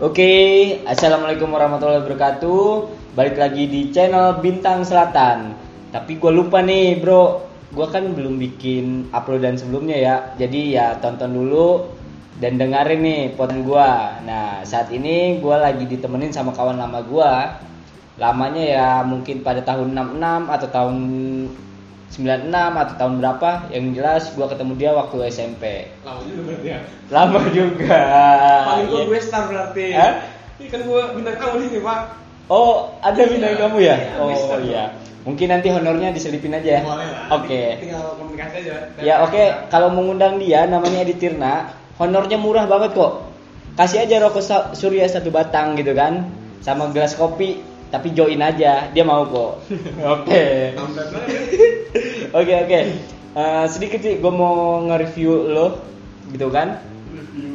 Oke, assalamualaikum warahmatullahi wabarakatuh. Balik lagi di channel Bintang Selatan. Tapi gue lupa nih, bro. Gue kan belum bikin uploadan sebelumnya ya. Jadi ya tonton dulu dan dengerin nih potongan gue. Nah, saat ini gue lagi ditemenin sama kawan lama gue. Lamanya ya mungkin pada tahun 66 atau tahun 96 atau tahun berapa. Yang jelas gue ketemu dia waktu SMP. Lama juga berarti ya. Lama juga. Paling gue Iya. gue star berarti. Hah? Ini kan gue bintang tamu di sini pak. Oh, ada bintang Iya. kamu ya? Iya, Oh iya. Mungkin nanti honornya diselipin aja ya. Boleh lah. Oke. Tinggal komunikasi aja. Ya oke, kalau mengundang dia namanya Edi Tirna, honornya murah banget kok. Kasih aja rokok Surya satu batang gitu kan, sama gelas kopi, tapi join aja, dia mau kok. Oke. Oke oke. Eh, sedikit sih gue mau nge-review lo gitu kan.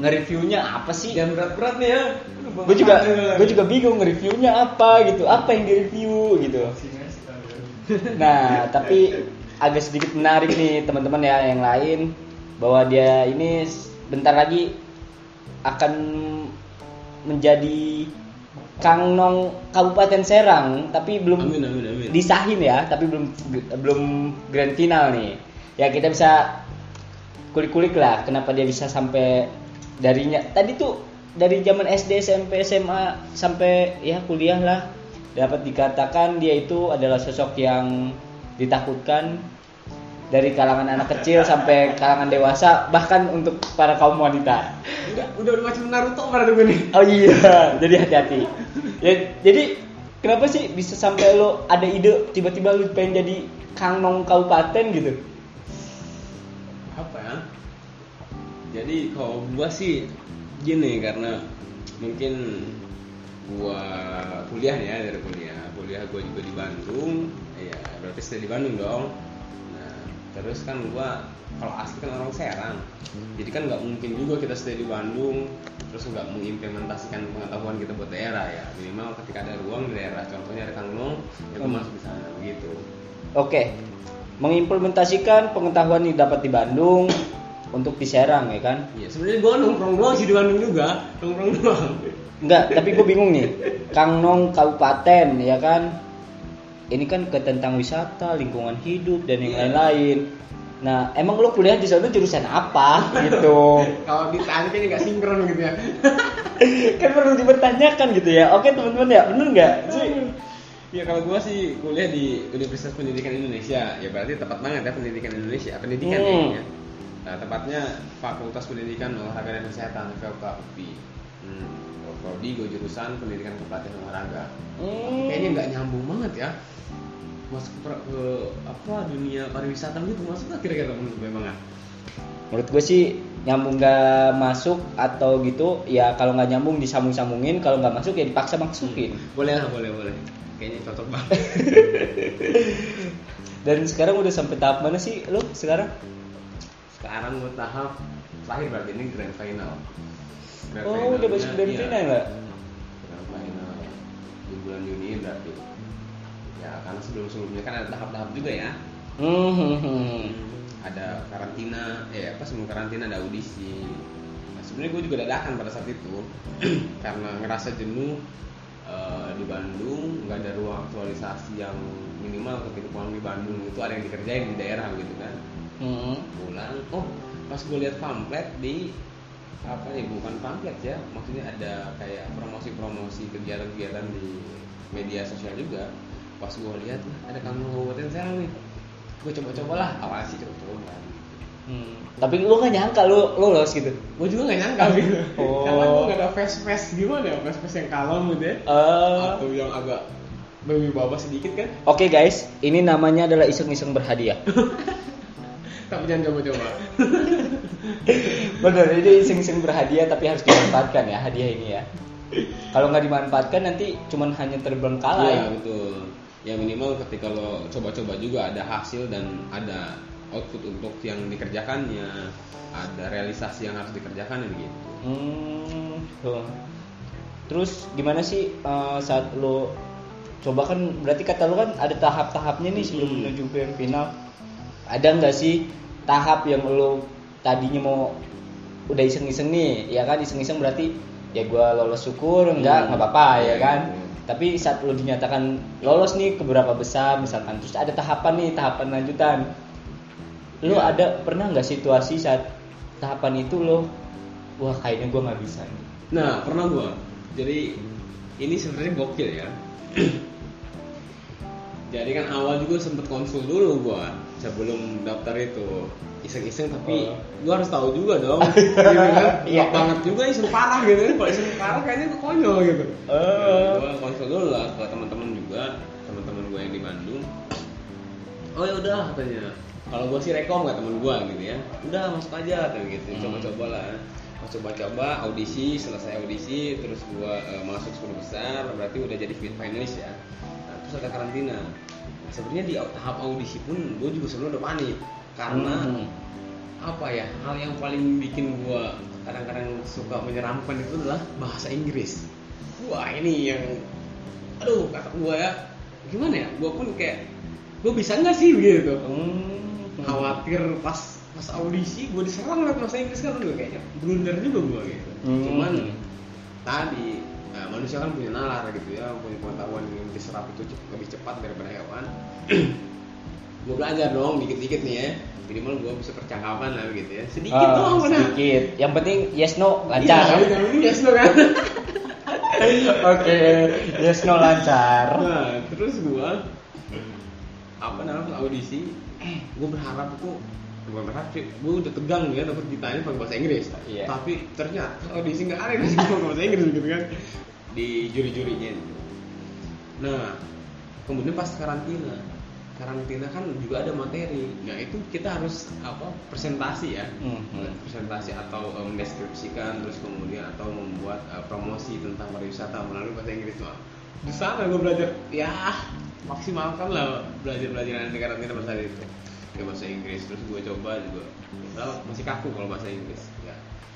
Nge-reviewnya apa sih? Jangan berat-berat nih ya. Gue juga gue juga bingung nge-reviewnya apa gitu. Apa yang di-review gitu. Nah, tapi agak sedikit menarik nih teman-teman ya yang lain bahwa dia ini bentar lagi akan menjadi Kang Nong Kabupaten Serang, tapi belum Amin, amin, amin. disahin ya, tapi belum belum grand final nih. Ya kita bisa kulik-kulik lah kenapa dia bisa sampai darinya tadi tuh dari zaman SD SMP SMA sampai ya kuliah lah dapat dikatakan dia itu adalah sosok yang ditakutkan dari kalangan anak kecil sampai kalangan dewasa bahkan untuk para kaum wanita. Udah, udah macam Naruto berarti gue nih. Oh iya, jadi hati-hati. Ya, jadi kenapa sih bisa sampai lo ada ide tiba-tiba lo pengen jadi Kang Nong Kabupaten gitu? apa ya jadi kalau gua sih gini karena mungkin gua kuliah nih ya dari kuliah kuliah gua juga di Bandung ya berarti stay di Bandung dong terus kan gua kalau asli kan orang Serang jadi kan nggak mungkin juga kita stay di Bandung terus nggak mengimplementasikan pengetahuan kita buat daerah ya minimal ketika ada ruang di daerah contohnya ada Kang Nong ya gua Hmm. masuk di sana begitu Oke, mengimplementasikan pengetahuan yang dapat di Bandung untuk di Serang ya kan? Iya, sebenarnya gua nongkrong doang sih di Bandung juga, nongkrong doang. Enggak, tapi gue bingung nih. Kang Nong Kabupaten ya kan? Ini kan ke tentang wisata, lingkungan hidup dan yang Iya. lain-lain. Nah, emang lo kuliah di sana jurusan apa gitu? Kalau ditanya ini nggak sinkron gitu ya. kan perlu dipertanyakan gitu ya. Oke teman-teman ya, bener nggak? Ya kalau gua sih kuliah di Universitas Pendidikan Indonesia, ya berarti tepat banget ya Pendidikan Indonesia, pendidikan Hmm. ya. Nah, tepatnya Fakultas Pendidikan Olahraga dan Kesehatan FKUP UPI. Hmm, prodi gue jurusan Pendidikan Kepelatihan Olahraga. Hmm. Kayaknya nggak nyambung banget ya. Masuk ke, ke apa dunia pariwisata gitu masuk nggak kira-kira menurut gue emang ah? Menurut gue sih nyambung gak masuk atau gitu ya kalau nggak nyambung disambung-sambungin kalau nggak masuk ya dipaksa masukin Boleh lah, boleh, boleh. Kayaknya cocok banget. dan sekarang udah sampai tahap mana sih lo sekarang Sekarang gue tahap terakhir berarti ini grand final. Oh udah masuk iya. final Grand final di bulan Juni berarti. Ya karena sebelum sebelumnya kan ada tahap-tahap juga ya. Hmm, hmm, hmm. Ada karantina, eh apa sebelum karantina ada audisi. Nah, sebenarnya gue juga dadakan pada saat itu karena ngerasa jenuh eh, di Bandung nggak ada ruang aktualisasi yang minimal ketika pulang di Bandung itu ada yang dikerjain di daerah gitu kan Hmm. pulang oh pas gue lihat pamflet di apa ya bukan pamflet ya maksudnya ada kayak promosi-promosi kegiatan-kegiatan di media sosial juga pas gue lihat "Lah, ada kamu kabupaten Serang nih gue coba-coba lah awalnya sih coba-coba Hmm. Tapi lu gak nyangka lu lolos gitu. gue juga nggak nyangka gitu Oh. Karena gue nggak ada face face gimana ya face face yang kalem gitu ya. Eh, Atau yang agak berwibawa sedikit kan. Oke guys, ini namanya adalah iseng-iseng berhadiah. Tapi jangan coba-coba. Bener, ini iseng-iseng berhadiah tapi harus dimanfaatkan ya hadiah ini ya. Kalau nggak dimanfaatkan nanti cuman hanya terbengkalai. Iya betul ya minimal ketika lo coba-coba juga ada hasil dan ada output untuk yang dikerjakannya ada realisasi yang harus dikerjakan gitu Hmm, tuh. Terus gimana sih eh, saat lo coba kan berarti kata lo kan ada tahap-tahapnya nih sebelum Hmm. menuju grand final. Ada nggak sih tahap yang lo tadinya mau udah iseng-iseng nih, ya kan iseng-iseng berarti ya gue lolos syukur enggak Hmm. nggak apa-apa ya Iya, kan gitu. tapi saat lo dinyatakan lolos nih ke beberapa besar misalkan terus ada tahapan nih tahapan lanjutan lo Iya. ada pernah nggak situasi saat tahapan itu lo wah kayaknya gue nggak bisa nih Nah, pernah gua. Jadi ini sebenarnya gokil ya. Jadi kan awal juga sempet konsul dulu gua sebelum daftar itu. Iseng-iseng tapi Oh. gua harus tahu juga dong. Gitu kan Iya. Iya. banget juga iseng parah gitu. Kan kalau iseng parah kayaknya gua konyol gitu. Oh. Nah, gua konsul dulu lah ke teman-teman juga. Teman-teman gua yang di Bandung. Oh ya udah katanya. Kalau gua sih rekom gak temen gua gitu ya. Udah masuk aja tapi gitu. Hmm. coba-coba lah. Coba-coba audisi selesai audisi terus gua eh, masuk 10 besar berarti udah jadi fit finalis ya. Nah, terus ada karantina sebenarnya di tahap audisi pun gua juga sebelum udah panik karena Hmm. apa ya hal yang paling bikin gua kadang-kadang suka menyeramkan itu adalah bahasa Inggris wah ini yang aduh kata gua ya gimana ya gua pun kayak gua bisa nggak sih gitu Hmm. khawatir pas pas audisi gue diserang lewat bahasa Inggris kan udah kayaknya blunder juga gue gitu Hmm. cuman tadi manusia kan punya nalar gitu ya punya pengetahuan yang diserap itu lebih cepat daripada hewan. Gue belajar dong dikit-dikit nih ya. Minimal gue bisa percakapan lah gitu ya. Sedikit Ah, doang benar. sedikit. Yang penting yes no Iya, lancar. yang penting yes no kan? Oke yes no lancar. Nah terus gue apa namanya audisi. Gue berharap itu gue berharap sih gue udah tegang ya dapat ditanya pakai bahasa Inggris. Iya. tapi ternyata audisi nggak ada yang bahasa Inggris gitu kan di juri-jurinya. Nah kemudian pas karantina karantina kan juga ada materi. Nah itu kita harus apa presentasi ya. Mhm. presentasi atau mendeskripsikan terus kemudian atau membuat eh, promosi tentang pariwisata melalui bahasa Inggris. Wah, di sana gue belajar ya maksimalkan lah belajar belajar di karantina bahasa itu ya bahasa Inggris terus gue coba juga. Masih kaku kalau bahasa Inggris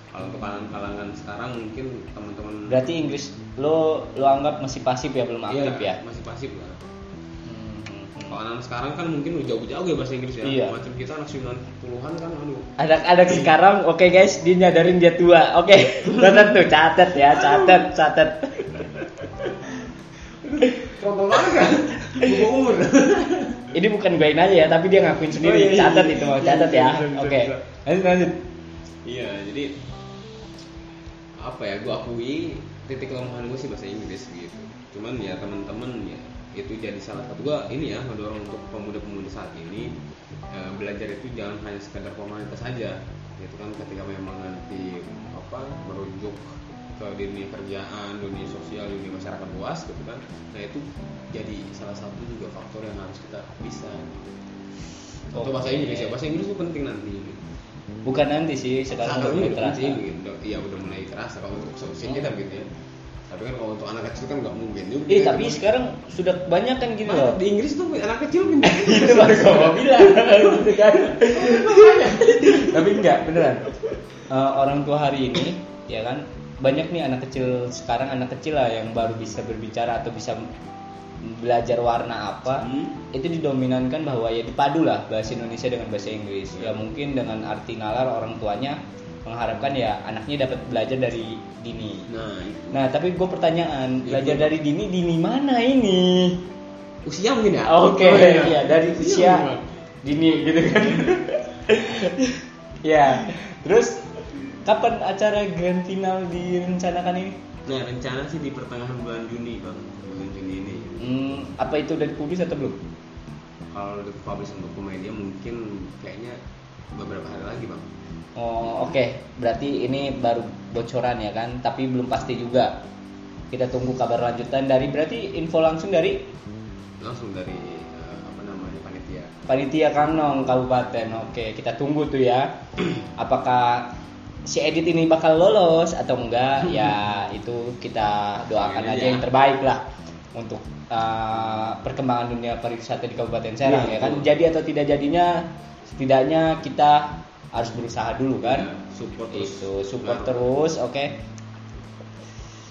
kalau untuk kalangan-kalangan sekarang mungkin teman-teman berarti Inggris lo lo anggap masih pasif ya belum aktif Iya, ya? masih pasif lah. Mhm. kalau anak sekarang kan mungkin udah jauh-jauh ya bahasa Inggris ya. Iya. macam kita anak 90-an kan aduh. Anak-anak sekarang oke guys dia nyadarin dia tua oke. Catat tuh catat ya catat catat. Contoh banget kan? Buku umur. Ini bukan gue aja ya tapi dia ngakuin sendiri. Oh, iya, iya, catat iya. itu mau Iya, catat iya, ya oke. bisa. lanjut lanjut. Iya, jadi apa ya? Gue akui titik kelemahan gue sih bahasa Inggris gitu. Cuman ya teman-teman ya itu jadi salah satu gue ini ya mendorong untuk pemuda-pemuda saat ini eh, belajar itu jangan hanya sekedar formalitas saja. Itu kan ketika memang nanti apa merujuk ke dunia kerjaan, dunia sosial, dunia masyarakat luas gitu kan. Nah itu jadi salah satu juga faktor yang harus kita bisa. Atau bahasa Oke. Inggris ya, bahasa Inggris itu penting nanti. Gitu. Bukan nanti sih sekarang udah ini terasa gitu. Iya udah mulai terasa kalau untuk seusia kita gitu ya. Tapi kan kalau untuk anak kecil kan nggak mungkin juga. Eh tapi sekarang sudah banyak kan gini loh. di Inggris tuh anak kecil pintar. itu baru mau bilang gitu kan. tapi enggak beneran. Eh, orang tua hari ini ya kan banyak nih anak kecil sekarang anak kecil lah yang baru bisa berbicara atau bisa belajar warna apa Hmm. itu didominankan bahwa ya dipadu lah bahasa Indonesia dengan bahasa Inggris ya mungkin dengan arti nalar orang tuanya mengharapkan ya anaknya dapat belajar dari dini Nah, itu. Nah, tapi gue pertanyaan, Itu. belajar dari dini, dini mana ini? usia mungkin ya. Oke, Oh, iya dari Usia usia mungkin. dini gitu kan. ya, terus kapan acara grand final direncanakan ini? Nah, rencana sih di pertengahan bulan Juni, Bang. Bulan Juni ini. Hmm, apa itu udah dipublis atau belum? Kalau udah publish untuk komedia mungkin kayaknya beberapa hari lagi, Bang. Oh, oke. Berarti ini baru bocoran ya kan, tapi belum pasti juga. Kita tunggu kabar lanjutan dari berarti info langsung dari Langsung dari eh, apa namanya panitia. Panitia Kanong Kabupaten. Oke, kita tunggu tuh ya. Apakah si Edit ini bakal lolos atau enggak? Ya itu kita doakan aja yang terbaik lah untuk uh, perkembangan dunia pariwisata di Kabupaten Serang Iya, ya kan. Jadi atau tidak jadinya setidaknya kita harus berusaha dulu kan. Ya, support terus. Itu support Nah, terus, oke.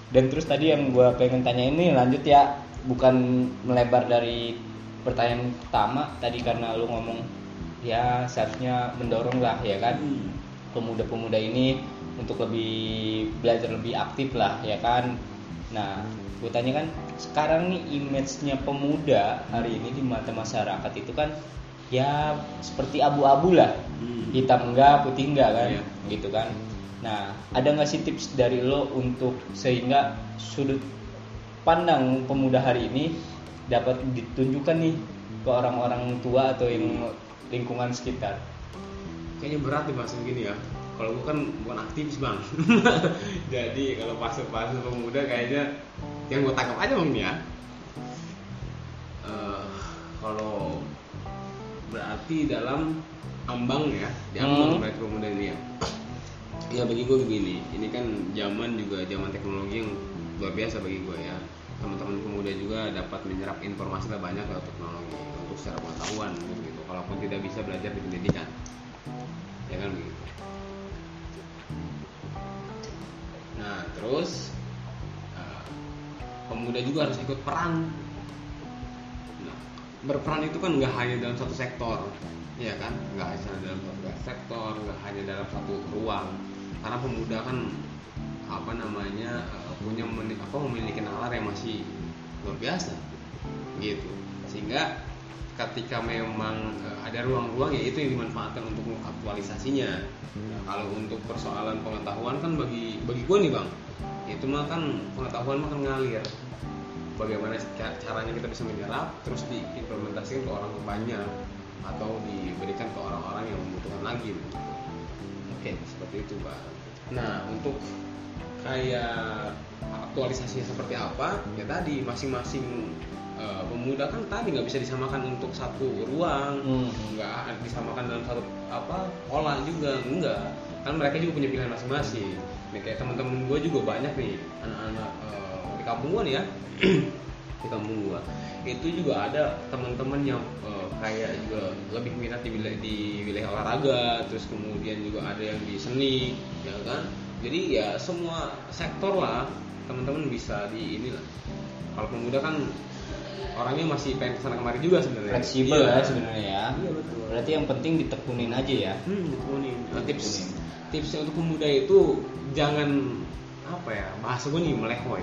Dan terus tadi yang gue pengen tanya ini lanjut ya, bukan melebar dari pertanyaan pertama tadi karena lu ngomong ya seharusnya mendorong lah ya kan. Hmm. Pemuda-pemuda ini untuk lebih belajar lebih aktif lah ya kan? Nah gue tanya kan sekarang nih image-nya pemuda hari ini di mata masyarakat itu kan ya seperti abu-abu lah. Hmm. hitam enggak putih enggak kan? Iya. gitu kan. Nah ada nggak sih tips dari lo untuk sehingga sudut pandang pemuda hari ini dapat ditunjukkan nih ke orang-orang tua atau yang lingkungan sekitar kayaknya berat nih bahas gini ya. Kalau gue kan bukan aktivis bang. Jadi kalau fase-fase pemuda kayaknya yang gue tangkap aja bang ya. Eh, kalau berarti dalam ambang ya di ambang Hmm. berarti pemuda ini ya. Ya bagi gue begini. Ini kan zaman juga zaman teknologi yang luar biasa bagi gue ya. Teman-teman pemuda juga dapat menyerap informasi lah banyak lewat teknologi untuk secara pengetahuan gitu. Kalaupun tidak bisa belajar di pendidikan kan? Begitu nah terus eh, pemuda juga harus ikut peran. Nah, berperan itu kan nggak hanya dalam satu sektor ya kan? Nggak hanya dalam satu sektor nggak hanya dalam satu ruang. Karena pemuda kan apa namanya eh, punya apa memiliki nalar yang masih luar biasa gitu. Sehingga ketika memang eh, ada ruang-ruang ya itu yang dimanfaatkan untuk mengaktualisasinya. Nah, kalau untuk persoalan pengetahuan kan bagi bagi gue nih bang itu mah kan pengetahuan mah kan ngalir. Bagaimana ca- caranya kita bisa menyerap terus diimplementasikan ke orang banyak atau diberikan ke orang-orang yang membutuhkan lagi begitu. oke seperti itu pak nah untuk kayak aktualisasinya seperti apa ya tadi masing-masing eh, pemuda kan tadi nggak bisa disamakan untuk satu ruang Hmm. nggak disamakan dalam satu apa pola juga enggak kan mereka juga punya pilihan masing-masing. Nih kayak teman-teman gue juga banyak nih anak-anak eh, di kampung gue nih ya. Di kampung gue itu juga ada teman-teman yang eh, kayak juga lebih minat di wilayah, di wilayah olahraga terus kemudian juga ada yang di seni ya kan? Jadi ya semua sektor lah teman-teman bisa di inilah. Kalau pemuda kan orangnya masih pengen ke sana kemari juga sebenarnya fleksibel Iya. ya sebenarnya ya Iya, betul. berarti yang penting ditekunin aja ya Hmm, ditekunin. Nah, tips Ditekunin. tipsnya untuk pemuda itu jangan apa ya bahasa gue nih melehoy.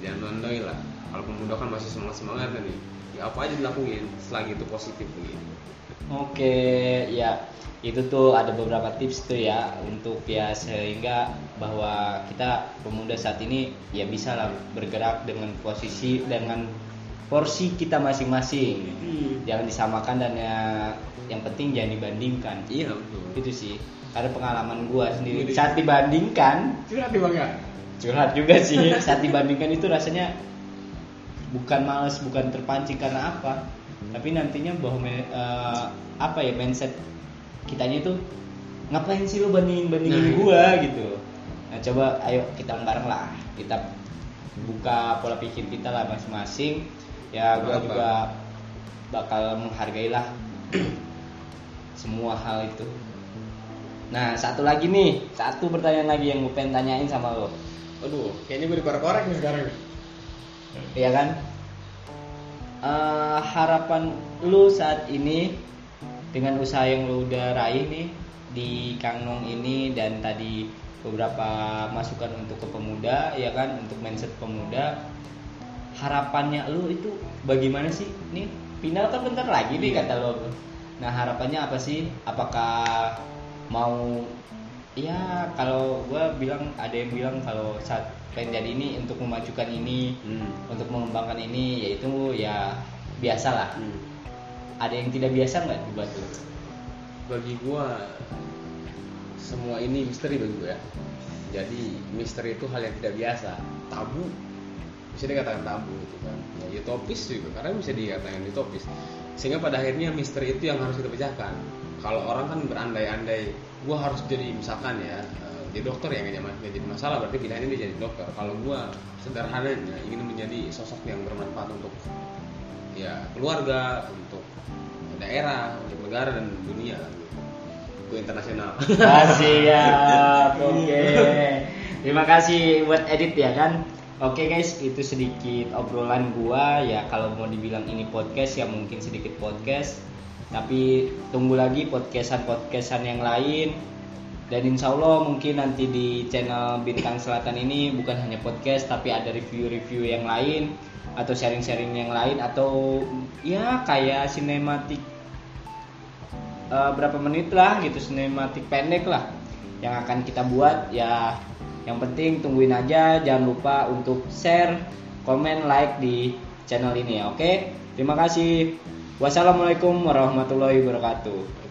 Jangan nondoy lah. Kalau pemuda kan masih semangat semangat nih. Ya apa aja dilakuin selagi itu positif begitu. Oke, ya itu tuh ada beberapa tips tuh ya untuk ya sehingga bahwa kita pemuda saat ini ya bisa lah bergerak dengan posisi dengan porsi kita masing-masing. Hmm. Jangan disamakan dan ya yang penting jangan dibandingkan. Iya betul. Itu sih. Karena pengalaman gua sendiri Jadi- saat dibandingkan Curhat bang ya. curhat juga sih saat dibandingkan itu rasanya bukan males bukan terpancing karena apa tapi nantinya bahwa eh, apa ya mindset kitanya itu ngapain sih lu bandingin bandingin Nah, gua gitu? Nah coba ayo kita bareng lah. Kita buka pola pikir kita lah masing-masing. Ya gua Apa? juga bakal menghargai lah semua hal itu. Nah satu lagi nih. Satu pertanyaan lagi yang gue pengen tanyain sama lo. Aduh, kayaknya gue dikorek-korek nih sekarang. ya kan Eh, harapan lu saat ini dengan usaha yang lu udah raih nih di Kangnong ini dan tadi beberapa masukan untuk ke pemuda ya kan untuk mindset pemuda harapannya lu itu bagaimana sih? Nih final kan bentar lagi nih kata lo nah harapannya apa sih? Apakah mau ya kalau gua bilang ada yang bilang kalau saat pengen jadi ini untuk memajukan ini Hmm. untuk mengembangkan ini yaitu ya biasalah Hmm. ada yang tidak biasa nggak di Batu bagi gua semua ini misteri bagi gua ya. Jadi misteri itu hal yang tidak biasa. Tabu. Bisa dikatakan tabu gitu kan. Ya utopis juga karena bisa dikatakan utopis. Sehingga pada akhirnya misteri itu yang harus kita pecahkan. Kalau orang kan berandai-andai gua harus jadi misalkan ya eh, jadi dokter ya nggak jadi masalah berarti pilihannya dia jadi dokter. Kalau gua sederhananya ingin menjadi sosok yang bermanfaat untuk ya keluarga untuk daerah untuk negara dan dunia. Gitu. Go internasional. Siap oke. Terima kasih buat edit ya kan? Oke guys itu sedikit obrolan gua. Ya kalau mau dibilang ini podcast ya mungkin sedikit podcast. Tapi tunggu lagi podcastan podcastan yang lain dan insya Allah mungkin nanti di channel Bintang Selatan ini bukan hanya podcast tapi ada review-review yang lain atau sharing-sharing yang lain atau ya kayak sinematik eh, berapa menit lah gitu sinematik pendek lah yang akan kita buat. Ya yang penting tungguin aja. Jangan lupa untuk share komen like di channel ini ya oke? Terima kasih. Wassalamualaikum warahmatullahi wabarakatuh.